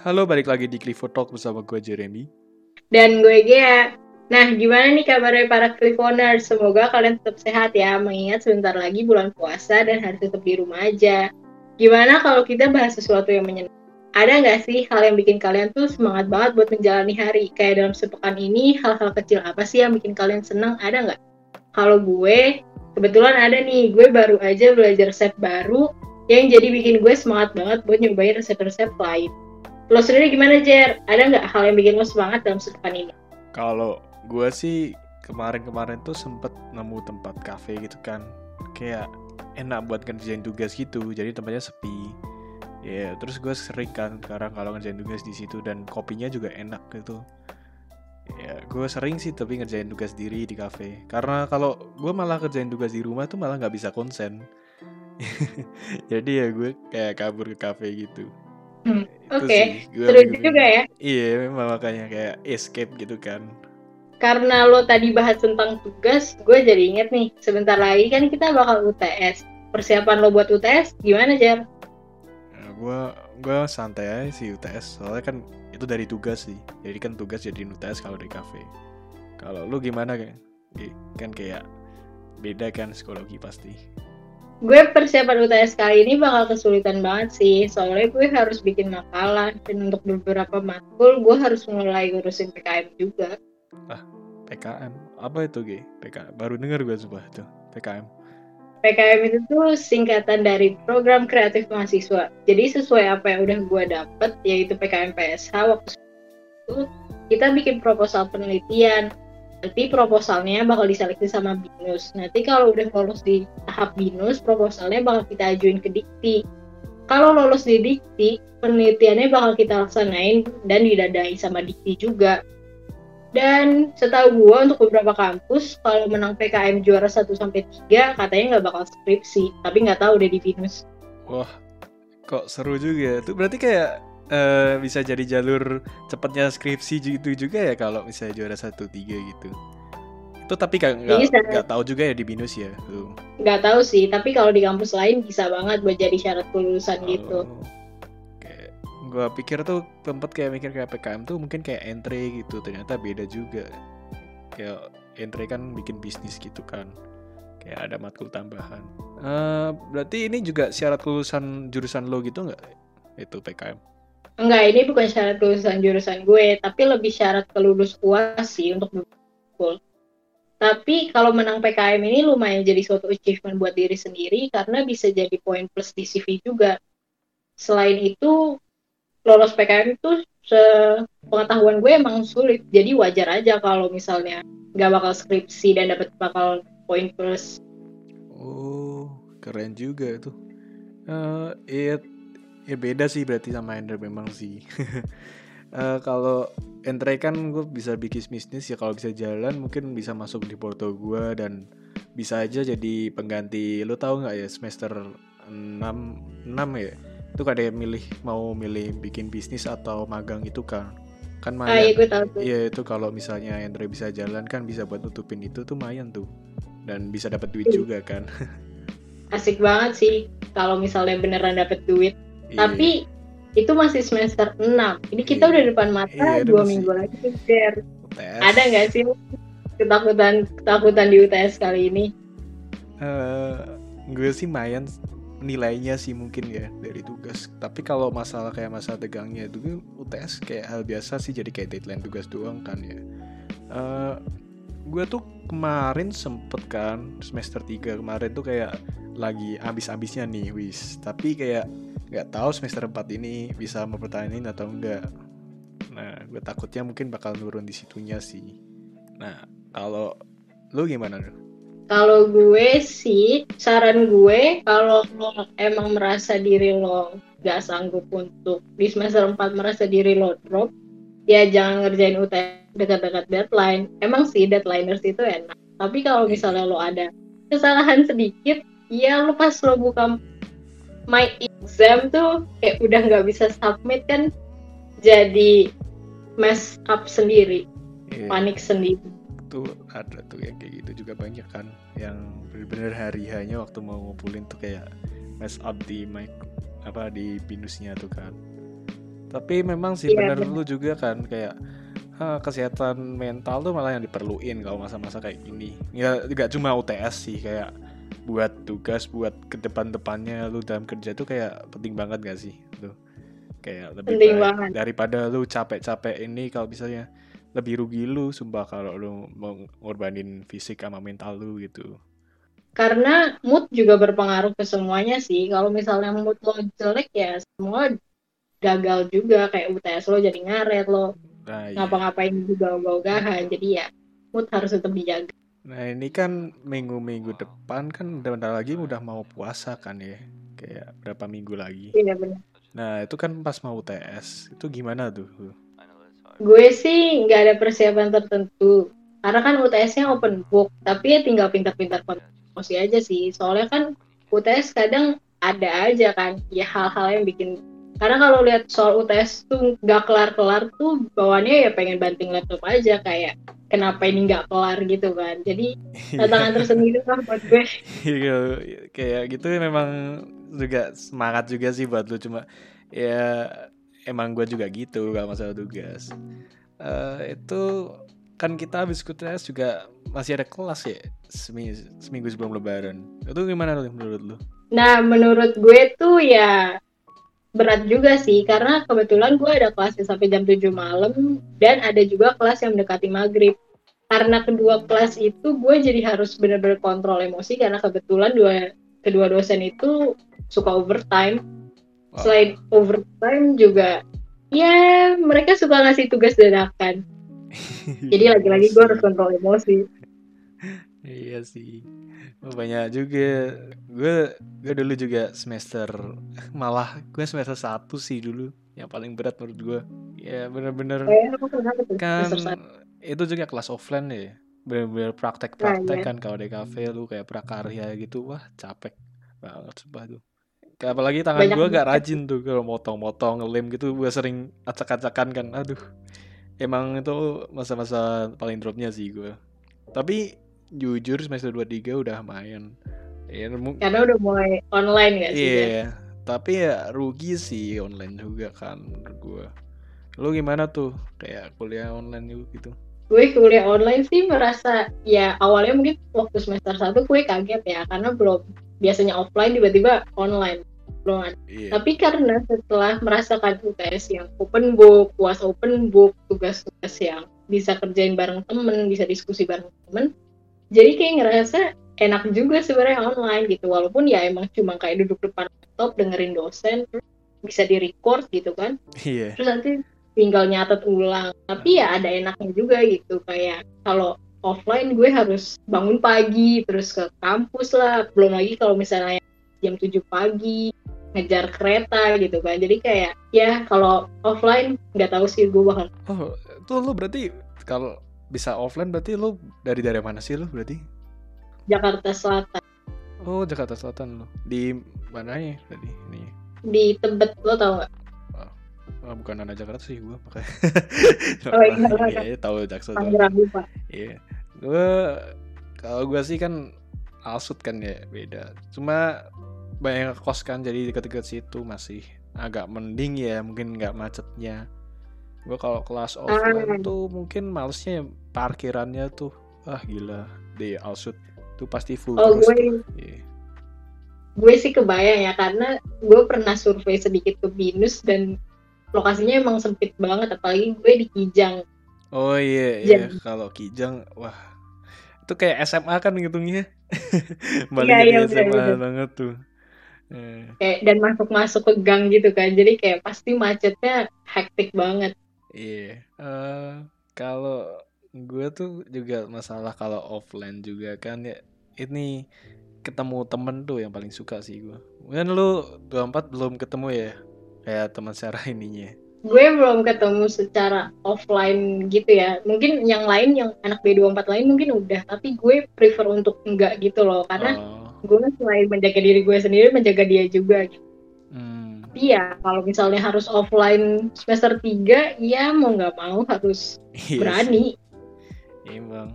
Halo, balik lagi di Clifford Talk bersama gue Jeremy. Dan gue Gea. Nah, gimana nih kabarnya para Cliffoners? Semoga kalian tetap sehat ya, mengingat sebentar lagi bulan puasa dan harus tetap di rumah aja. Gimana kalau kita bahas sesuatu yang menyenangkan? Ada nggak sih hal yang bikin kalian tuh semangat banget buat menjalani hari? Kayak dalam sepekan ini, hal-hal kecil apa sih yang bikin kalian senang? Ada nggak? Kalau gue, kebetulan ada nih, gue baru aja belajar resep baru yang jadi bikin gue semangat banget buat nyobain resep-resep lain. Lo sendiri gimana, Jer? Ada nggak hal yang bikin lo semangat dalam sepekan ini? Kalau gue sih kemarin-kemarin tuh sempet nemu tempat cafe gitu kan. Kayak enak buat ngerjain tugas gitu, jadi tempatnya sepi. Ya, yeah, terus gue sering kan sekarang kalau ngerjain tugas di situ dan kopinya juga enak gitu. Ya, gue sering sih tapi ngerjain tugas diri di cafe. Karena kalau gue malah kerjain tugas di rumah tuh malah nggak bisa konsen. jadi ya gue kayak kabur ke cafe gitu. Hmm, Oke, okay. seru juga ya. Iya, memang makanya kayak escape gitu kan. Karena lo tadi bahas tentang tugas, gue jadi inget nih, sebentar lagi kan kita bakal UTS. Persiapan lo buat UTS gimana, Jar? Ya, gue gue santai aja sih UTS, soalnya kan itu dari tugas sih. Jadi kan tugas jadi UTS kalau di kafe. Kalau lo gimana kan? Kan kayak beda kan psikologi pasti gue persiapan UTS kali ini bakal kesulitan banget sih. Soalnya gue harus bikin makalah dan untuk beberapa matkul gue harus mulai ngurusin PKM juga. Ah PKM apa itu G PKM baru denger gue coba tuh PKM PKM itu tuh singkatan dari program kreatif mahasiswa. Jadi sesuai apa yang udah gue dapet yaitu PKM PSH waktu itu kita bikin proposal penelitian nanti proposalnya bakal diseleksi sama binus. Nanti kalau udah lolos di tahap binus proposalnya bakal kita ajuin ke dikti. Kalau lolos di dikti penelitiannya bakal kita laksanain dan didadai sama dikti juga. Dan setahu gue untuk beberapa kampus kalau menang PKM juara 1 sampai 3 katanya nggak bakal skripsi. Tapi nggak tahu udah di binus. Wah kok seru juga itu berarti kayak uh, bisa jadi jalur cepatnya skripsi gitu juga ya kalau misalnya juara satu tiga gitu. Itu tapi nggak nggak tahu juga ya di binus ya nggak tahu sih tapi kalau di kampus lain bisa banget buat jadi syarat kelulusan oh, gitu. kayak gue pikir tuh tempat kayak mikir kayak PKM tuh mungkin kayak entry gitu ternyata beda juga. Kayak entry kan bikin bisnis gitu kan kayak ada matkul tambahan. Uh, berarti ini juga syarat kelulusan jurusan lo gitu nggak itu PKM Enggak, ini bukan syarat kelulusan jurusan gue, tapi lebih syarat kelulus UAS sih untuk berkumpul. Tapi kalau menang PKM ini lumayan jadi suatu achievement buat diri sendiri karena bisa jadi poin plus di CV juga. Selain itu, lolos PKM itu pengetahuan gue emang sulit, jadi wajar aja kalau misalnya nggak bakal skripsi dan dapat bakal poin plus. Oh, keren juga tuh. Uh, it ya beda sih berarti sama Ender memang sih. Uh, kalau Endre kan gue bisa bikin bisnis ya kalau bisa jalan mungkin bisa masuk di porto gue dan bisa aja jadi pengganti. Lo tau nggak ya semester 6 6 ya? Itu ada yang milih mau milih bikin bisnis atau magang itu kan kan mayan ah, iya, gue tahu iya itu kalau misalnya Endre bisa jalan kan bisa buat nutupin itu tuh mayan tuh. Dan bisa dapat duit juga kan. Asik banget sih kalau misalnya beneran dapat duit Iya. Tapi itu masih semester 6. Ini kita iya. udah depan mata iya, dua masih... minggu lagi Ger. Ada nggak sih ketakutan ketakutan di UTS kali ini? Uh, gue sih mayan nilainya sih mungkin ya dari tugas. Tapi kalau masalah kayak masalah tegangnya itu UTS kayak hal biasa sih jadi kayak deadline tugas doang kan ya. Uh, gue tuh kemarin sempet kan semester 3 kemarin tuh kayak lagi habis-habisnya nih wis tapi kayak nggak tahu semester 4 ini bisa mempertahankan atau enggak. Nah gue takutnya mungkin bakal nurun di situnya sih. Nah kalau lu gimana kalau gue sih saran gue kalau lo emang merasa diri lo gak sanggup untuk di semester 4 merasa diri lo drop ya jangan ngerjain UTS dekat-dekat deadline. Emang sih deadlineers itu enak. Tapi kalau misalnya lo ada kesalahan sedikit ya lo pas lo buka my exam tuh kayak udah nggak bisa submit kan jadi mess up sendiri yeah. panik sendiri tuh ada tuh yang kayak gitu juga banyak kan yang bener-bener hari hanya waktu mau ngumpulin tuh kayak mess up di mic apa di binusnya tuh kan Tapi memang sih Iya, bener bener. lu juga kan kayak "Hah, kesehatan mental tuh malah yang diperluin kalau masa-masa kayak gini. Ya nggak cuma UTS sih kayak buat tugas buat ke depan-depannya lu dalam kerja tuh kayak penting banget gak sih tuh kayak lebih Penting baik banget. daripada lu capek-capek ini kalau misalnya lebih rugi lu sumpah kalau lu mau ngorbanin fisik sama mental lu gitu Karena mood juga berpengaruh ke semuanya sih. Kalau misalnya mood lo jelek ya semua gagal juga kayak UTS lo jadi ngaret lo nah iya. ngapa-ngapain juga ogah-ogahan. Jadi ya mood harus tetap dijaga. Nah ini kan minggu-minggu depan kan bentar lagi udah mau puasa kan ya Kayak berapa minggu lagi Iya benar. Nah itu kan pas mau UTS Itu gimana tuh? Gue sih nggak ada persiapan tertentu. Karena kan UTS-nya open book, tapi ya tinggal pintar-pintar promosi aja sih. Soalnya kan UTS kadang ada aja kan, ya hal-hal yang bikin. Karena kalau lihat soal UTS tuh nggak kelar-kelar tuh bawaannya ya pengen banting laptop aja kayak kenapa ini nggak kelar gitu kan. Jadi tantangan tersendiri lah buat gue. Iya, Kayak gitu memang juga semangat juga sih buat lu Cuma ya emang gue juga gitu kalau masalah tugas Eh, Itu kan kita habis UTS juga masih ada kelas ya seminggu, seminggu sebelum lebaran Itu gimana menurut lu? Nah, menurut gue tuh ya berat juga sih karena kebetulan gue ada kelasnya sampai jam 7 malam dan ada juga kelas yang mendekati maghrib. Karena kedua kelas itu gue jadi harus benar-benar kontrol emosi karena kebetulan dua kedua dosen itu suka overtime. Wah. Selain overtime juga ya mereka suka ngasih tugas dadakan. Jadi lagi-lagi gue harus kontrol emosi. Iya sih. Oh, banyak juga. Gue gue dulu juga semester malah gue semester satu sih dulu yang paling berat menurut gue. Ya bener-bener kenapa tuh? kan itu juga kelas offline ya. Bener-bener praktek-praktek Nah, iya. kan kalau di kafe lu kayak prakarya gitu. Wah capek banget sumpah tuh. Apalagi tangan gue gak rajin tuh kalau motong-motong ngelem gitu gue sering acak-acakan kan. Aduh. Emang itu masa-masa paling dropnya sih gue. Tapi jujur semester 23 udah lumayan. Ya, Karena udah mulai online gak sih? Iya, Jan? tapi ya rugi sih online juga kan menurut gua. Lu gimana tuh kayak kuliah online gitu? gue kuliah online sih merasa ya awalnya mungkin waktu semester 1 gue kaget ya karena belum biasanya offline tiba-tiba online belum ada. Iya. Tapi karena setelah merasakan UTS yang open book, puas open book, tugas-tugas yang bisa kerjain bareng temen, bisa diskusi bareng temen, jadi kayak ngerasa enak juga sebenarnya online gitu. Walaupun ya emang cuma kayak duduk depan laptop dengerin dosen terus bisa di record gitu kan. Iya. terus nanti tinggal nyatet ulang. Tapi ya ada enaknya juga gitu. Kayak kalau offline gue harus bangun pagi terus ke kampus lah. Belum lagi kalau misalnya jam 7 pagi ngejar kereta gitu kan. Jadi kayak ya kalau offline nggak tahu sih gue bakal Oh, tuh lu berarti kalau bisa offline berarti lu dari daerah mana sih lu berarti? Jakarta Selatan Oh, Jakarta Selatan lu. Di mana ya tadi ini? di Tebet lo tau nggak Oh, bukan anak Jakarta sih gua pakai. Oh, iya, iya. iya, tahu Jaksel. Tangerang lupa Iya. Gue kalau gue sih kan alsut kan ya beda. Cuma banyak kos kan jadi deket-deket situ masih agak mending ya mungkin nggak macetnya. Gue kalau kelas offline Ah. tuh mungkin malesnya parkirannya tuh ah gila di alsut tuh pasti full oh terus. gue tuh. Iya. gue sih kebayang ya karena gue pernah survei sedikit ke binus dan lokasinya emang sempit banget apalagi gue di Kijang Oh iya Iya. iya kalau Kijang wah itu kayak SMA kan ngitungnya. Balik dari iya, SMA banget tuh. Eh. kayak dan masuk-masuk ke gang gitu kan jadi kayak pasti macetnya hektik banget Iya, eh kalau gue tuh juga masalah kalau offline juga kan ya ini ketemu temen tuh yang paling suka sih gue. Mungkin lu 24 belum ketemu ya kayak teman secara ininya. gue belum ketemu secara offline gitu ya mungkin yang lain yang anak B24 lain mungkin udah tapi gue prefer untuk enggak gitu loh karena Oh, gue selain menjaga diri gue sendiri menjaga dia juga gitu. Tapi ya kalau misalnya harus offline semester 3 ya mau nggak mau harus iya sih. berani Iya bang.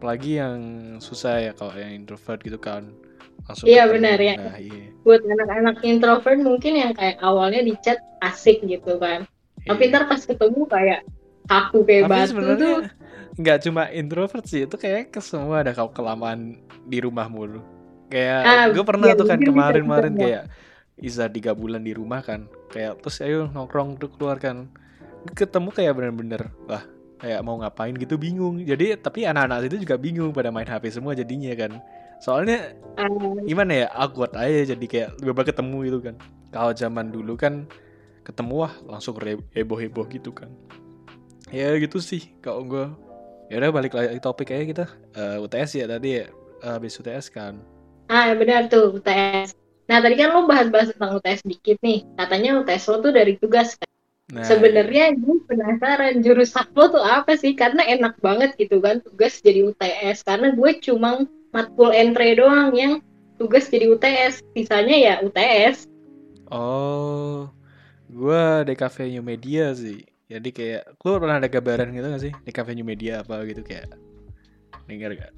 Apalagi yang susah ya kalau yang introvert gitu kan langsung Iya, benar, ya. nah iya buat anak-anak introvert mungkin yang kayak awalnya di chat asik gitu kan tapi Iya. ntar pas ketemu kayak kaku kayak tapi batu tuh nggak cuma introvert sih itu kayak ke semua ada kau kelamaan di rumah mulu kayak Ah, gue pernah iya, tuh kan kemarin-kemarin kayak Iza tiga bulan di rumah kan kayak terus ayo nongkrong tuh keluar kan. Ketemu kayak bener-bener wah kayak mau ngapain gitu? Bingung. Jadi tapi anak-anak itu juga bingung pada main HP semua jadinya kan. Soalnya Ah, gimana ya awkward aja jadi kayak tiba ketemu gitu kan. Kalau zaman dulu kan ketemu wah langsung heboh-heboh gitu kan. Ya gitu sih kalau gue ya udah balik lagi topik aja kita. Eh, UTS ya tadi ya. Eh, habis UTS kan. Ah benar tuh UTS nah tadi kan lo bahas-bahas tentang UTS dikit nih. Katanya UTS lo tuh dari tugas kan? Nah sebenarnya gue penasaran jurusan lo tuh apa sih? Karena enak banget gitu kan tugas jadi UTS. Karena gue cuma matkul entry doang yang tugas jadi UTS. Sisanya ya UTS. Oh gue DKV New Media sih. Jadi kayak lu pernah ada gambaran gitu gak sih? DKV New Media apa gitu kayak dengar gak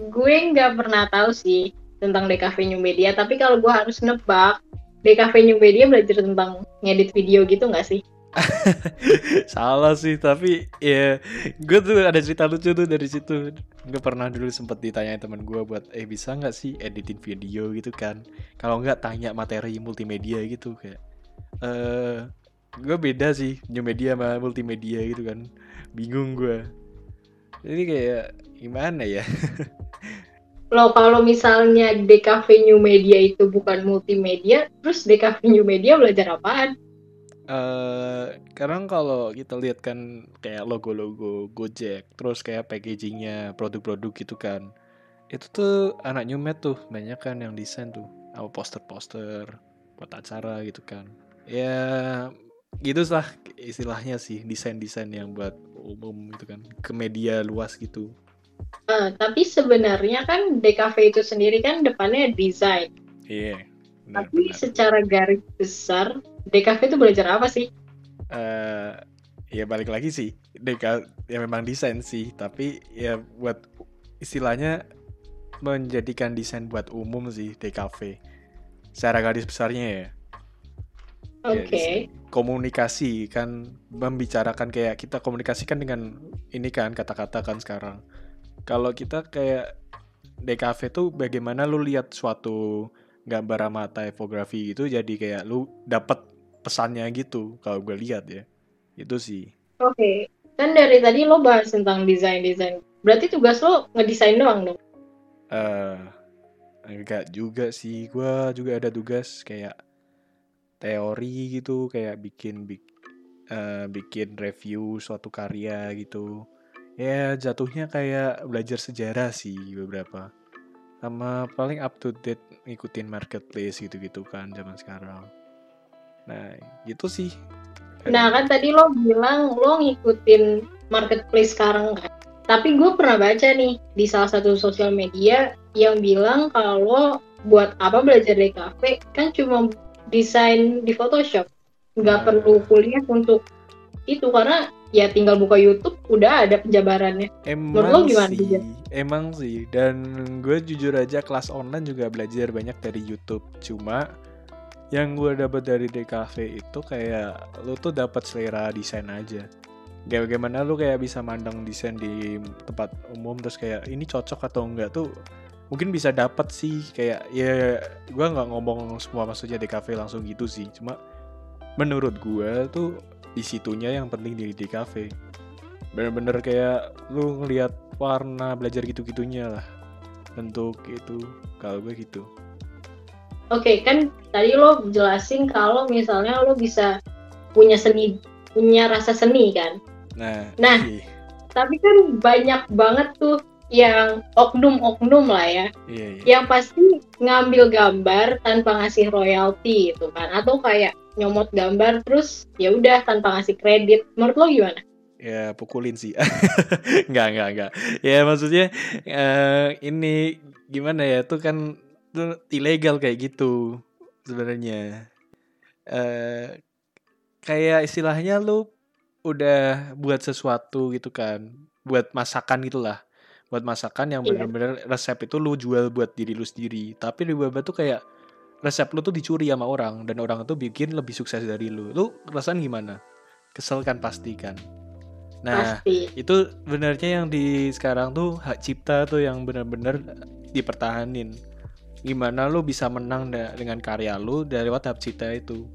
gue nggak pernah tahu sih tentang DKV New Media tapi kalau gue harus nebak DKV New Media belajar tentang ngedit video gitu nggak sih Salah sih, tapi ya gue tuh ada cerita lucu tuh dari situ. Gue pernah dulu sempet ditanya teman gue buat, eh bisa nggak sih editin video gitu kan? Kalau nggak tanya materi multimedia gitu kayak. Eh, gue beda sih new media sama multimedia gitu kan. Bingung gue. Jadi kayak gimana ya? Loh kalau misalnya DKV New Media itu bukan multimedia terus DKV New Media belajar apaan eh sekarang kalau kita lihat kan kayak logo-logo Gojek, terus kayak packagingnya produk-produk gitu kan, itu tuh anak Newmed tuh banyak kan yang desain tuh, apa poster-poster buat acara gitu kan. Ya gitu lah istilahnya sih desain-desain yang buat umum gitu kan, ke media luas gitu. Eh, tapi sebenarnya kan DKV itu sendiri kan depannya desain Iya. tapi benar-benar. secara garis besar DKV itu belajar apa sih eh ya balik lagi sih Deka ya memang desain sih tapi ya buat istilahnya menjadikan desain buat umum sih DKV secara garis besarnya ya oke Ya, desain. komunikasi kan membicarakan kayak kita komunikasikan dengan ini kan kata-kata kan sekarang kalau kita kayak DKV tuh bagaimana lu lihat suatu gambar sama typography gitu jadi kayak lu dapat pesannya gitu kalau gue lihat ya itu sih Oke, kan dari tadi lo bahas tentang desain-desain. Berarti tugas lo ngedesain doang dong? eh enggak juga sih gua juga ada tugas kayak teori gitu kayak bikin bik- eh, bikin review suatu karya gitu ya jatuhnya kayak belajar sejarah sih beberapa sama paling up to date ngikutin marketplace gitu-gitu kan zaman sekarang nah gitu sih Nah kan tadi lo bilang lo ngikutin marketplace sekarang kan. Tapi gue pernah baca nih di salah satu sosial media yang bilang kalau buat apa belajar DKV kan cuma desain di Photoshop. Nggak Nah. perlu kuliah untuk itu karena ya tinggal buka YouTube udah ada penjabarannya. Menurut lo Emang gimana, sih, Dijan? emang sih. Dan gue jujur aja kelas online juga belajar banyak dari YouTube. Cuma yang gue dapat dari DKV itu kayak lu tuh dapat selera desain aja. Kayak bagaimana lu kayak bisa mandang desain di tempat umum terus kayak ini cocok atau enggak tuh mungkin bisa dapat sih kayak ya gue nggak ngomong semua maksudnya DKV langsung gitu sih cuma menurut gue tuh di situnya yang penting di DKV bener-bener kayak lu ngelihat warna belajar gitu-gitunya lah bentuk itu kalau gue gitu Oke kan tadi lo jelasin kalau misalnya lo bisa punya seni punya rasa seni kan. nah Nah. iya Tapi kan banyak banget tuh yang oknum-oknum lah ya, iya, iya. yang pasti ngambil gambar tanpa ngasih royalti gitu kan, atau kayak nyomot gambar terus ya udah tanpa ngasih kredit. Menurut lo gimana? ya pukulin sih. Nggak nggak nggak. Ya maksudnya eh, ini gimana ya? Tuh kan tuh ilegal kayak gitu sebenarnya. Eh kayak istilahnya lu udah buat sesuatu gitu kan. Buat masakan gitulah buat masakan yang Iya. bener-bener resep itu lu jual buat diri lu sendiri. Tapi di web tuh kayak resep lu tuh dicuri sama orang dan orang itu bikin lebih sukses dari lu. Lu perasaan gimana? Kesel kan pasti kan? Nah pasti. itu benernya yang di sekarang tuh hak cipta tuh yang bener-bener dipertahanin. Gimana lu bisa menang dengan karya lu dari lewat hak cipta itu.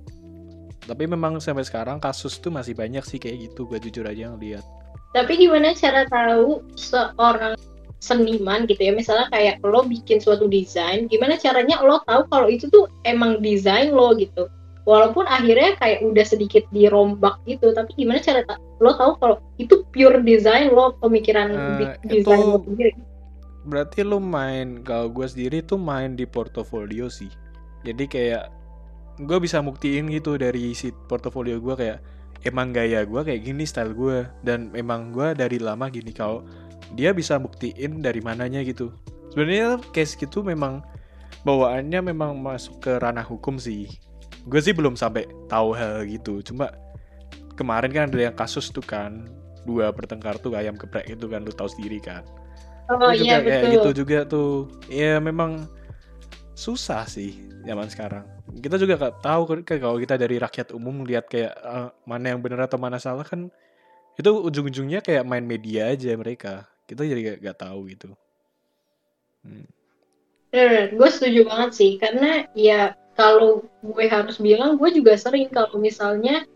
Tapi memang sampai sekarang kasus tuh masih banyak sih kayak gitu. Gue jujur aja ngeliat tapi gimana cara tahu seorang seniman gitu ya? Misalnya kayak lo bikin suatu desain gimana caranya lo tahu kalau itu tuh emang desain lo gitu? Walaupun akhirnya kayak udah sedikit dirombak gitu tapi gimana cara ta- lo tahu kalau itu pure desain lo pemikiran bi- desain lo sendiri? berarti lu main kalau gue sendiri tuh main di portofolio sih. Jadi kayak gue bisa buktiin gitu dari si portofolio gue kayak emang gaya gue kayak gini style gue dan emang gue dari lama gini kalau dia bisa buktiin dari mananya gitu. Sebenarnya case gitu memang bawaannya memang masuk ke ranah hukum sih. Gue sih belum sampai tahu hal gitu. Cuma kemarin kan ada yang kasus tuh kan dua bertengkar tuh ayam geprek itu kan lu tahu sendiri kan. Oh itu iya juga kayak betul. gitu juga tuh. Ya memang susah sih zaman sekarang kita juga gak tahu kan kalau kita dari rakyat umum lihat kayak eh, mana yang benar atau mana salah kan itu ujung-ujungnya kayak main media aja mereka. Kita jadi gak, gak tahu gitu. Hmm. gue setuju banget sih. Karena ya kalau gue harus bilang gue juga sering kalau misalnya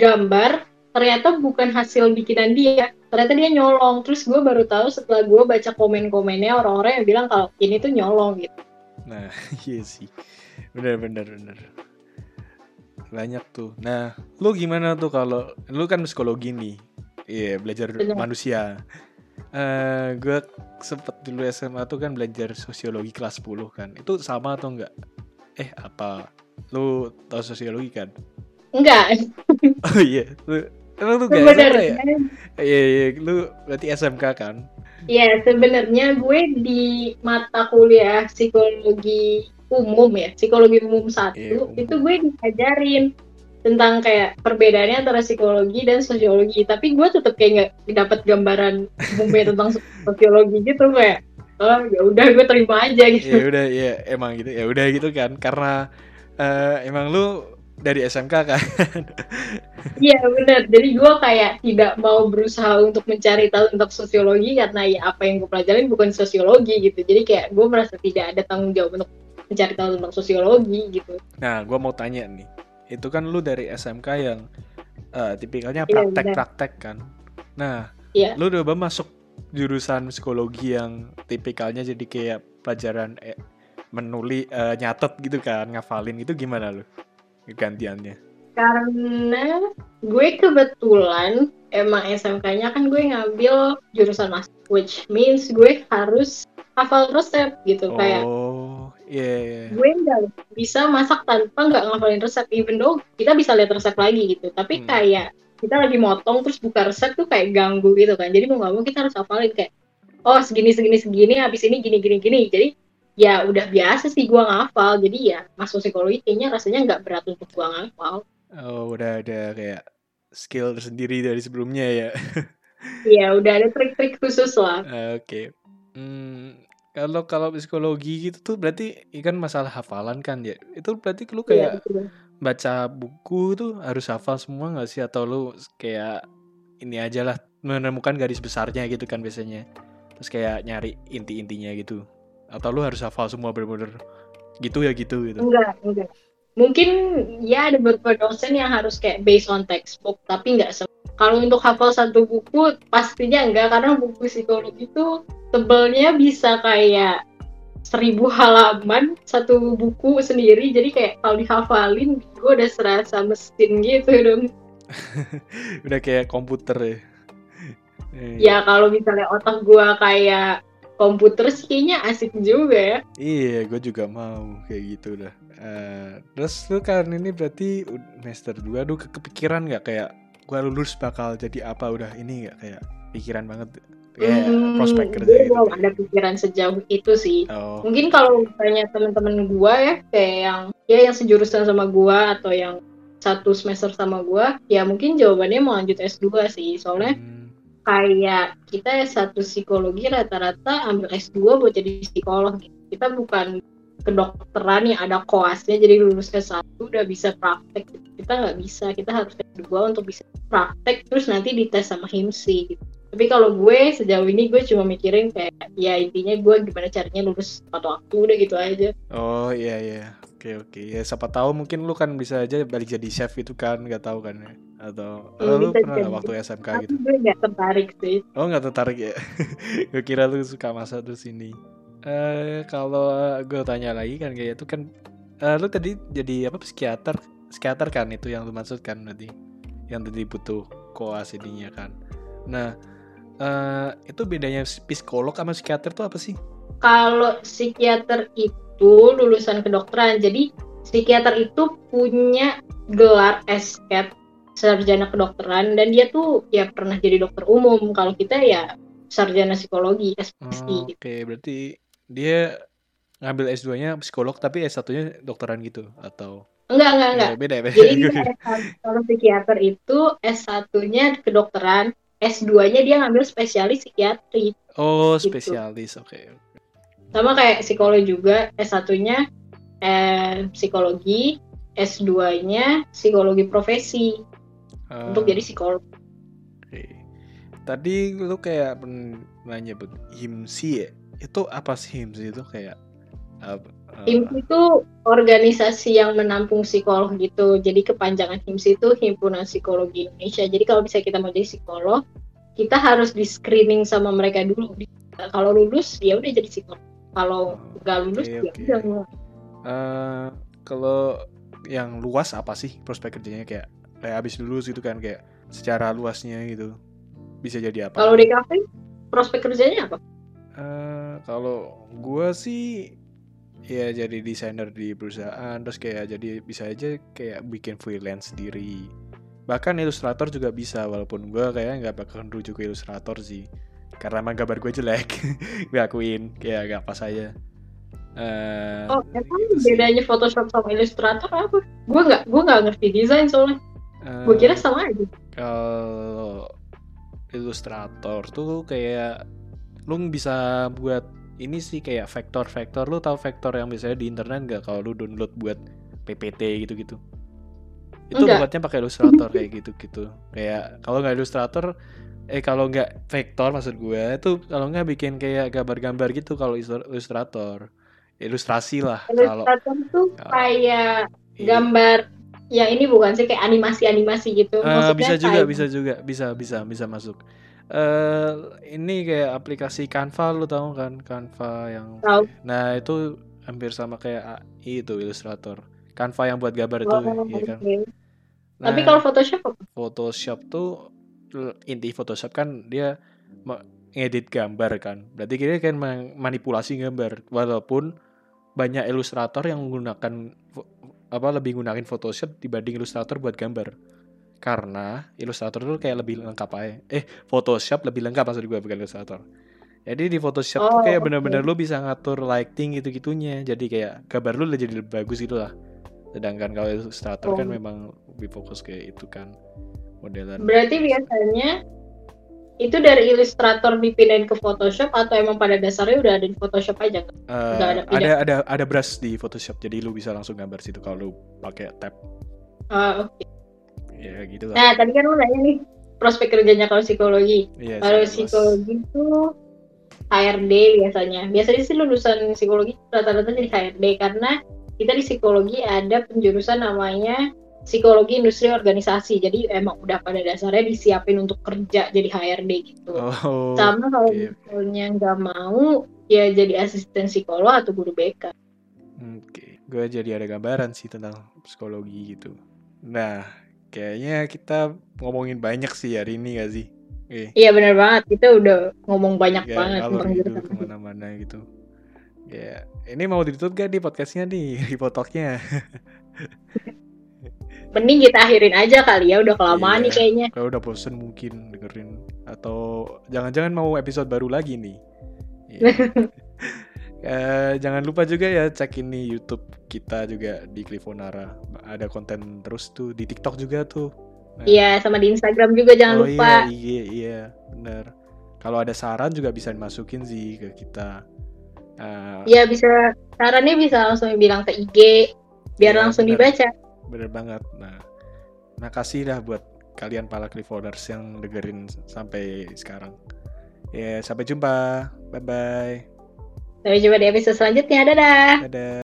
gambar ternyata bukan hasil bikinan dia. Ternyata dia nyolong. Terus gue baru tahu setelah gue baca komen-komennya orang-orang yang bilang kalau ini tuh nyolong gitu. Nah iya sih bener bener bener. Banyak tuh. Nah lu gimana tuh kalau lu kan psikologi nih. Iya belajar Bener. manusia. Eh gue sempet dulu SMA tuh kan belajar sosiologi kelas 10 kan. Itu sama atau enggak? Eh apa? Lu tahu sosiologi kan? Enggak. Oh iya. Lu emang lu gak sebenarnya SMA ya? Iya iya. Lu berarti SMK kan? Ya sebenarnya gue di mata kuliah psikologi umum ya psikologi umum satu Iya, umum. itu gue diajarin tentang kayak perbedaannya antara psikologi dan sosiologi. Tapi gue tetap kayak nggak dapat gambaran umumnya tentang sosiologi gitu kayak oh ya udah gue terima aja gitu. Ya udah ya emang gitu ya udah gitu kan. Karena eh, emang lu dari SMK kan? Iya benar jadi gue kayak tidak mau berusaha untuk mencari tahu tentang sosiologi karena ya apa yang gue pelajarin bukan sosiologi gitu. Jadi kayak gue merasa tidak ada tanggung jawab untuk mencari tahu tentang sosiologi gitu Nah, gua mau tanya nih. Itu kan lu dari SMK yang eh, tipikalnya Iya, praktek-praktek kan. Nah, Iya. lu udah masuk jurusan psikologi yang tipikalnya jadi kayak pelajaran eh, menuli eh, nyatet gitu kan, ngafalin itu gimana lu? Gantiannya. karena gue kebetulan emang SMK-nya kan gue ngambil jurusan masak which means gue harus hafal resep gitu kayak Oh, iya iya. gue nggak bisa masak tanpa nggak ngafalin resep even though kita bisa lihat resep lagi gitu tapi Hmm. kayak kita lagi motong terus buka resep tuh kayak ganggu gitu kan jadi mau nggak mau kita harus hafalin kayak oh segini segini segini habis ini gini gini gini jadi ya udah biasa sih gue ngafal jadi ya masuk psikologi kayaknya rasanya nggak berat untuk gue ngafal Oh, udah ada kayak skill tersendiri dari sebelumnya ya. ya udah ada trik-trik khusus lah Ah, Oke. Hmm, kalau kalau psikologi gitu tuh berarti ikan masalah hafalan kan ya. Itu berarti lu Iya, kayak betul. baca buku tuh harus hafal semua nggak sih atau lu kayak ini aja lah menemukan garis besarnya gitu kan biasanya. Terus kayak nyari inti-intinya gitu. Atau lu harus hafal semua bener-bener gitu ya gitu gitu. enggak enggak mungkin ya ada beberapa dosen yang harus kayak based on textbook tapi nggak semua kalau untuk hafal satu buku pastinya enggak karena buku psikologi itu tebelnya bisa kayak seribu halaman satu buku sendiri. Jadi kayak kalau dihafalin gue udah serasa mesin gitu dong. Udah kayak komputer ya. Eh, ya kalau misalnya otak gue kayak komputer sih kayaknya asik juga ya. Iya, gue juga mau kayak gitu dah. Eh, terus lu kan ini berarti semester 2 aduh ke- kepikiran nggak? Kayak gue lulus bakal jadi apa? Udah ini nggak? Kayak pikiran banget kayak Hmm, prospek kerja gue gitu. belum ada pikiran sejauh itu sih. Oh, mungkin kalau misalnya teman-teman gua ya kayak yang ya yang sejurusan sama gua atau yang satu semester sama gua ya mungkin jawabannya mau lanjut S2 sih. Soalnya hmm, kayak kita satu psikologi rata-rata ambil S2 buat jadi psikolog. Kita bukan kedokteran yang ada koasnya jadi lulus S1 udah bisa praktek. Kita nggak bisa. Kita harus S2 untuk bisa praktek terus nanti dites sama HIMSI gitu tapi kalau gue sejauh ini gue cuma mikirin kayak ya intinya gue gimana caranya lulus tepat waktu udah gitu aja. Oh iya iya. Oke oke. Ya siapa tahu mungkin lu kan bisa aja balik jadi chef itu kan nggak tahu kan ya. Atau Hmm, lu pernah jadi. waktu SMK tapi gitu? gue nggak tertarik sih. Oh nggak tertarik ya? Gue kira lu suka masak terus ini. Eh kalau gue tanya lagi kan kayak itu kan eh, lu tadi jadi apa psikiater? Psikiater kan itu yang lu maksud kan nanti yang tadi butuh koas ininya kan. Nah eh, itu bedanya psikolog sama psikiater tuh apa sih? Kalau psikiater itu lulusan kedokteran jadi psikiater itu punya gelar SCAT sarjana kedokteran dan dia tuh ya pernah jadi dokter umum. Kalau kita ya sarjana psikologi Oh, SPSI Oke, berarti dia ngambil S2-nya psikolog tapi S1-nya dokteran gitu atau enggak enggak enggak. Beda beda. jadi dia S1 kalau psikiater itu S1-nya kedokteran S2-nya dia ngambil spesialis psikiatri oh, gitu. spesialis. Oke. sama kayak psikolog juga S1-nya eh, psikologi S2-nya psikologi profesi Eh, untuk jadi psikolog oke. Tadi lu kayak pernah nyebut HIMSI ya. Itu apa sih HIMSI itu kayak apa? eh, HIMSI itu organisasi yang menampung psikolog gitu. Jadi kepanjangan HIMSI itu Himpunan Psikologi Indonesia. Jadi kalau bisa kita mau jadi psikolog, kita harus di screening sama mereka dulu. Kalau lulus, ya udah jadi psikolog. Kalau Oh, nggak lulus, oke, ya oke. udah nggak. eh, kalau yang luas apa sih prospek kerjanya kayak kayak abis lulus gitu kan kayak secara luasnya gitu bisa jadi apa? Kalau di kafe, prospek kerjanya apa? Eh, kalau gua sih ya jadi desainer di perusahaan terus kayak jadi bisa aja kayak bikin freelance sendiri bahkan ilustrator juga bisa walaupun gua kayak nggak bakal rujuk ke ilustrator sih karena emang gambar gue jelek gue akuin kayak gak pas aja Eh, Oh, emang gitu bedanya Photoshop sama Illustrator apa? Gue nggak, gue nggak ngerti desain soalnya. Gue Eh, kira sama aja. kalau ilustrator tuh kayak lu bisa buat ini sih kayak vektor-vektor lu tahu vektor yang biasanya di internet nggak kalau lu download buat PPT gitu-gitu itu Enggak. buatnya pakai ilustrator kayak gitu-gitu kayak kalau nggak ilustrator eh kalau nggak vektor maksud gue itu kalau nggak bikin kayak gambar-gambar gitu kalau ilustrator ilustrasi lah kalau Illustrator tuh kalau- kayak iya. gambar ya ini bukan sih kayak animasi-animasi gitu. Maksudnya bisa juga, kayak- bisa juga, bisa, bisa, bisa masuk. Eh ini kayak aplikasi Canva lu tahu kan? Canva yang Tahu. nah itu hampir sama kayak AI itu Illustrator. Canva yang buat gambar itu Oh, ya kan? nah Tapi kalau Photoshop? Photoshop tuh inti Photoshop kan dia ngedit gambar kan. Berarti dia kan manipulasi gambar. Walaupun banyak ilustrator yang menggunakan apa lebih gunain Photoshop dibanding Illustrator buat gambar karena Illustrator tuh kayak lebih lengkap aja eh Photoshop lebih lengkap maksud gue bukan Illustrator jadi di Photoshop tuh Oh, kayak oke. bener-bener lu bisa ngatur lighting gitu-gitunya jadi kayak gambar lu jadi lebih bagus gitu lah sedangkan kalau Illustrator kan Oh. memang lebih fokus kayak itu kan modelan Berarti biasanya itu dari Illustrator dipindahin ke Photoshop atau emang pada dasarnya udah ada di Photoshop aja? Nggak ada ada pindah. ada ada brush di Photoshop jadi lu bisa langsung gambar situ kalau lu pakai tab Ah, oke. Ya gitu lah Nah, tadi kan lu nanya nih prospek kerjanya kalau psikologi. Iya, Kalau psikologi itu HRD biasanya. Biasanya sih lulusan psikologi rata-rata jadi HRD karena kita di psikologi ada penjurusan namanya psikologi industri organisasi. Jadi emang udah pada dasarnya disiapin untuk kerja jadi HRD gitu. oh Sama kalau misalnya nggak mau ya jadi asisten psikolog atau guru BK. oke gue jadi ada gambaran sih tentang psikologi gitu nah kayaknya kita ngomongin banyak sih hari ini gak sih Oke. Iya benar banget. Kita udah ngomong banyak ya, banget tentang gitu ke mana-mana gitu ya ini mau ditutup gak di podcastnya nih ripotoknya Mending kita akhirin aja kali ya. Udah kelamaan Iya. nih kayaknya. kalau udah bosen mungkin dengerin atau jangan-jangan mau episode baru lagi nih Iya. Eh, jangan lupa juga ya cek ini YouTube kita juga di Clifonara ada konten terus tuh di TikTok juga tuh Nah, Iya, sama di Instagram juga jangan oh lupa. iya, iya, iya, bener. Kalau ada saran juga bisa dimasukin sih ke kita. Eh, Iya bisa sarannya bisa langsung bilang ke IG biar Iya, langsung benar. dibaca. bener banget. Nah, makasih dah buat kalian para Clifforders yang dengerin sampai sekarang. Ya, sampai jumpa. Bye bye. Sampai jumpa di episode selanjutnya. Dadah. Dadah.